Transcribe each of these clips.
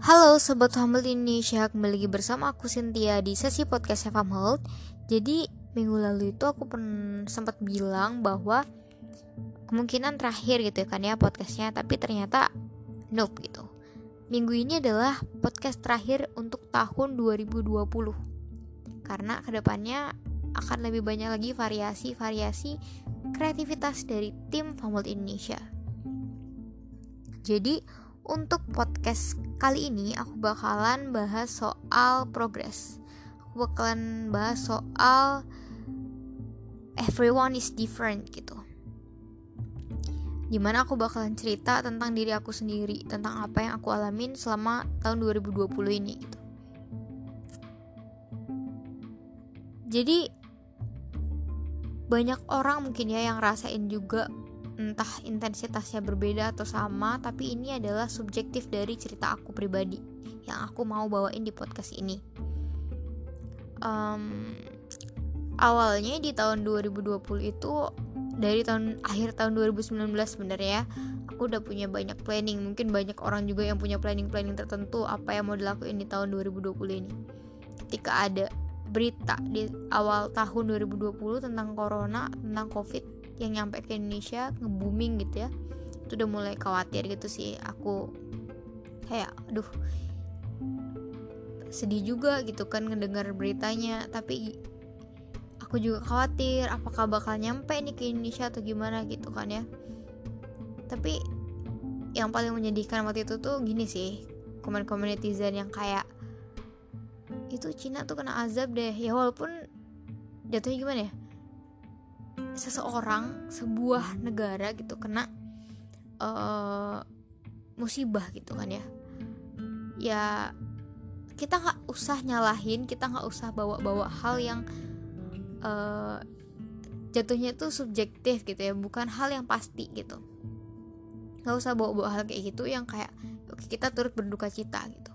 Halo Sobat Humble Indonesia, kembali lagi bersama aku Cynthia di sesi podcast Humble Jadi minggu lalu itu aku sempat bilang bahwa kemungkinan terakhir gitu ya kan ya podcastnya Tapi ternyata nope gitu. Minggu ini adalah podcast terakhir untuk tahun 2020 Karena ke depannya akan lebih banyak lagi variasi-variasi kreativitas dari tim Humble Indonesia. Jadi untuk podcast kali ini aku bakalan bahas soal progress. Aku bakalan bahas soal everyone is different gitu. Gimana aku bakalan cerita tentang diri aku sendiri, tentang apa yang aku alamin selama tahun 2020 ini gitu. Jadi banyak orang mungkin ya yang rasain juga entah intensitasnya berbeda atau sama, tapi ini adalah subjektif dari cerita aku pribadi yang aku mau bawain di podcast ini. Um, awalnya di tahun 2020 itu dari tahun akhir tahun 2019 sebenarnya aku udah punya banyak planning mungkin banyak orang juga yang punya planning-planning tertentu apa yang mau dilakuin di tahun 2020 ini ketika ada berita di awal tahun 2020 tentang corona tentang covid yang nyampe ke Indonesia nge-booming gitu ya. Itu udah mulai khawatir gitu sih. Aku kayak aduh sedih juga gitu kan ngedengar beritanya. Tapi aku juga khawatir apakah bakal nyampe nih ke Indonesia atau gimana gitu kan ya. Tapi yang paling menyedihkan waktu itu tuh gini sih komen-komen netizen yang kayak itu Cina tuh kena azab deh. Ya walaupun jatuhnya gimana ya seseorang sebuah negara gitu kena uh, musibah gitu kan ya. Ya kita nggak usah nyalahin kita nggak usah bawa-bawa hal yang uh, jatuhnya tuh subjektif gitu ya bukan hal yang pasti gitu. Nggak usah bawa-bawa hal kayak gitu yang kayak oke kita turut berduka cita gitu.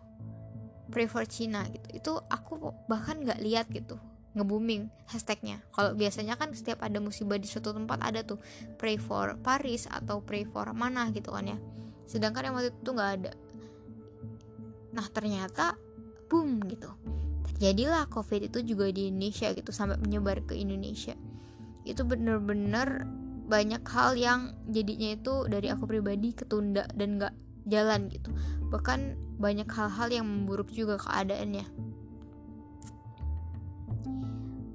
Pray for gitu. Itu aku bahkan nggak lihat gitu nge-booming hashtagnya. Kalau biasanya kan setiap ada musibah di suatu tempat ada tuh pray for Paris atau pray for mana gitu kan ya. Sedangkan yang waktu itu nggak ada. Nah ternyata boom gitu. Terjadilah covid itu juga di Indonesia gitu sampai menyebar ke Indonesia. Itu bener-bener banyak hal yang jadinya itu dari aku pribadi ketunda dan nggak jalan gitu. Bahkan banyak hal-hal yang memburuk juga keadaannya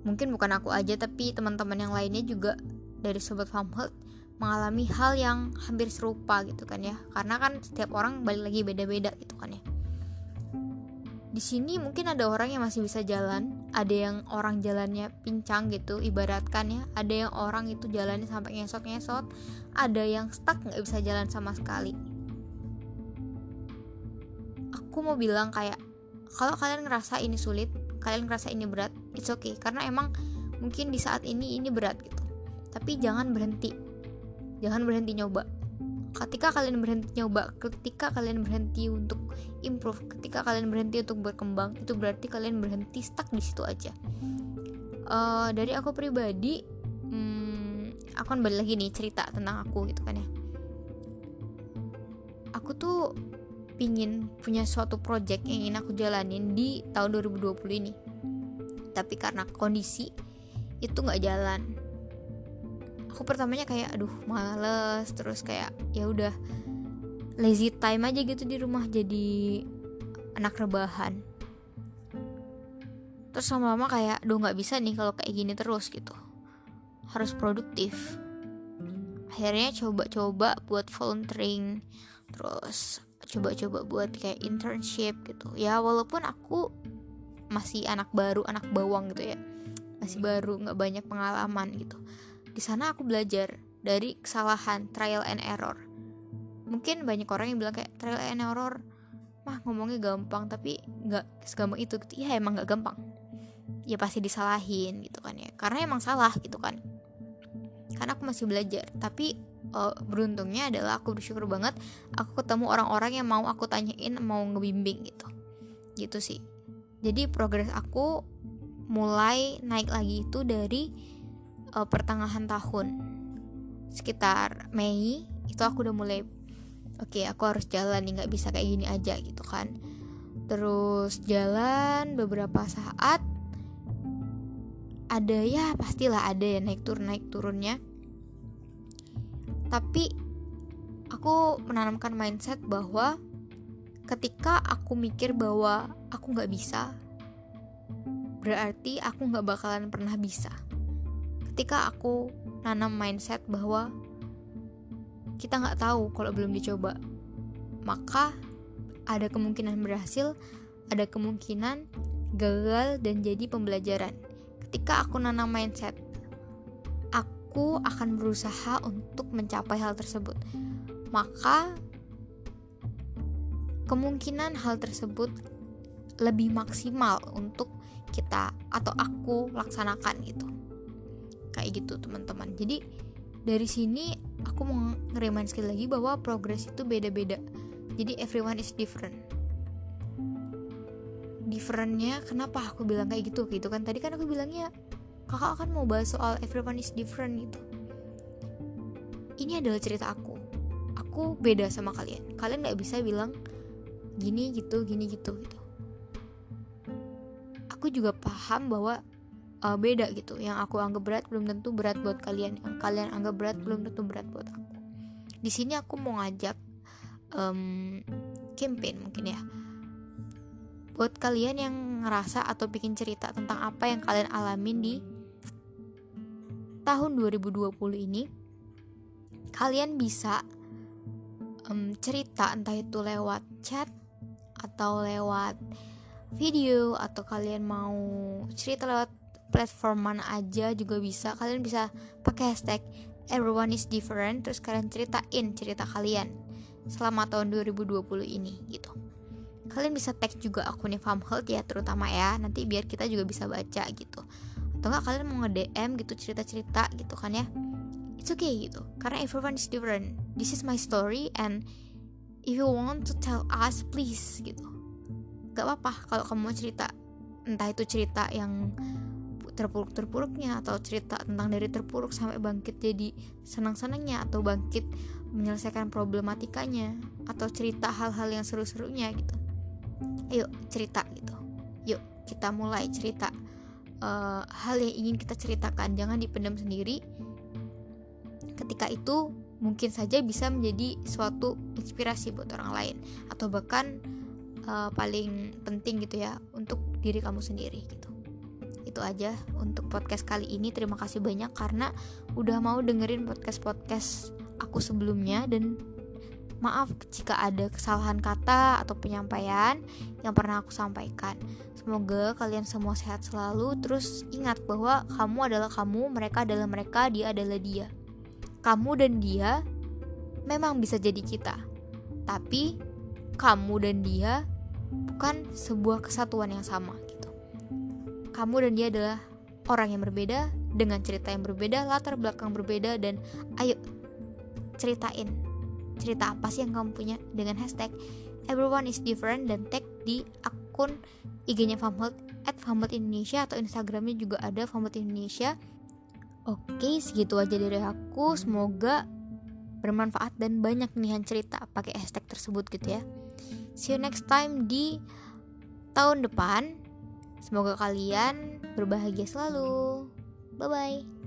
mungkin bukan aku aja tapi teman-teman yang lainnya juga dari sobat farm mengalami hal yang hampir serupa gitu kan ya. Karena kan setiap orang balik lagi beda-beda gitu kan ya. Di sini mungkin ada orang yang masih bisa jalan ada yang orang jalannya pincang gitu ibaratkan ya. Ada yang orang itu jalannya sampai ngesot-ngesot ada yang stuck nggak bisa jalan sama sekali. Aku mau bilang kayak kalau kalian ngerasa ini sulit kalian ngerasa ini berat it's okay. Karena emang mungkin di saat ini ini berat gitu. Tapi jangan berhenti. Jangan berhenti nyoba. Ketika kalian berhenti nyoba ketika kalian berhenti untuk improve ketika kalian berhenti untuk berkembang itu berarti kalian berhenti stuck di situ aja. Uh, dari aku pribadi hmm, aku kan balik lagi nih cerita tentang aku gitu kan ya. Aku tuh pingin punya suatu project yang ingin aku jalanin di tahun 2020 ini. Tapi karena kondisi itu nggak jalan. Aku pertamanya kayak aduh males. Terus kayak ya udah lazy time aja gitu di rumah jadi anak rebahan. Terus lama-lama kayak duh nggak bisa nih kalau kayak gini terus gitu. Harus produktif. Akhirnya coba-coba buat volunteering. Terus coba-coba buat kayak internship gitu. Ya walaupun aku masih anak baru anak bawang gitu ya. Masih baru nggak banyak pengalaman gitu. Di sana aku belajar dari kesalahan trial and error. Mungkin banyak orang yang bilang kayak trial and error mah ngomongnya gampang tapi nggak segampang itu. Gitu. ya emang nggak gampang. Ya pasti disalahin gitu kan ya. Karena emang salah gitu kan. Karena aku masih belajar tapi uh, beruntungnya adalah aku bersyukur banget aku ketemu orang-orang yang mau aku tanyain mau ngebimbing gitu. Gitu sih. Jadi progres aku mulai naik lagi itu dari uh, pertengahan tahun. Sekitar Mei itu aku udah mulai oke okay, aku harus jalan nih nggak bisa kayak gini aja gitu kan. Terus jalan beberapa saat ada ya pastilah ada ya naik turun naik turunnya tapi aku menanamkan mindset bahwa ketika aku mikir bahwa aku nggak bisa berarti aku nggak bakalan pernah bisa ketika aku nanam mindset bahwa kita nggak tahu kalau belum dicoba maka ada kemungkinan berhasil, ada kemungkinan gagal dan jadi pembelajaran. Ketika aku nanam mindset, aku akan berusaha untuk mencapai hal tersebut. Maka kemungkinan hal tersebut lebih maksimal untuk kita atau aku laksanakan gitu. Kayak gitu teman-teman. Jadi dari sini aku mau ngerimain sekali lagi bahwa progres itu beda-beda jadi everyone is different differentnya kenapa aku bilang kayak gitu gitu kan tadi kan aku bilangnya kakak akan mau bahas soal everyone is different gitu. Ini adalah cerita aku. Aku beda sama kalian. Kalian nggak bisa bilang gini gitu gini gitu gitu. Aku juga paham bahwa uh, beda gitu. Yang aku anggap berat belum tentu berat buat kalian. Yang kalian anggap berat belum tentu berat buat aku. Di sini aku mau ngajak um, campaign mungkin ya. Buat kalian yang ngerasa atau bikin cerita tentang apa yang kalian alamin di tahun 2020 ini kalian bisa um, cerita entah itu lewat chat atau lewat video atau kalian mau cerita lewat platform mana aja juga bisa. Kalian bisa pakai hashtag everyone is different terus kalian ceritain cerita kalian selama tahun 2020 ini gitu. Kalian bisa tag juga akunnya Farm Health ya terutama ya. Nanti biar kita juga bisa baca gitu atau enggak kalian mau nge-DM gitu cerita-cerita gitu kan ya? It's okay gitu karena everyone is different. This is my story and if you want to tell us please gitu. Gak apa-apa kalau kamu mau cerita entah itu cerita yang terpuruk-terpuruknya atau cerita tentang dari terpuruk sampai bangkit jadi senang-senangnya atau bangkit menyelesaikan problematikanya atau cerita hal-hal yang seru-serunya gitu. Ayo cerita gitu. Yuk kita mulai cerita uh, hal yang ingin kita ceritakan. Jangan dipendam sendiri. Ketika itu mungkin saja bisa menjadi suatu inspirasi buat orang lain. Atau bahkan uh, paling penting gitu ya untuk diri kamu sendiri gitu. Itu aja untuk podcast kali ini. Terima kasih banyak karena udah mau dengerin podcast podcast aku sebelumnya dan maaf jika ada kesalahan kata atau penyampaian yang pernah aku sampaikan. Semoga kalian semua sehat selalu. Terus ingat bahwa kamu adalah kamu mereka adalah mereka dia adalah dia. Kamu dan dia memang bisa jadi kita. Tapi kamu dan dia bukan sebuah kesatuan yang sama kamu dan dia adalah orang yang berbeda dengan cerita yang berbeda, latar belakang berbeda dan ayo ceritain cerita apa sih yang kamu punya dengan hashtag everyone is different dan tag di akun IG-nya Famhot at Famhot Indonesia atau Instagramnya juga ada Famhot Indonesia. Oke, segitu aja dari aku. Semoga bermanfaat dan banyak nih cerita pakai hashtag tersebut gitu ya. See you next time di tahun depan Semoga kalian berbahagia selalu. Bye bye.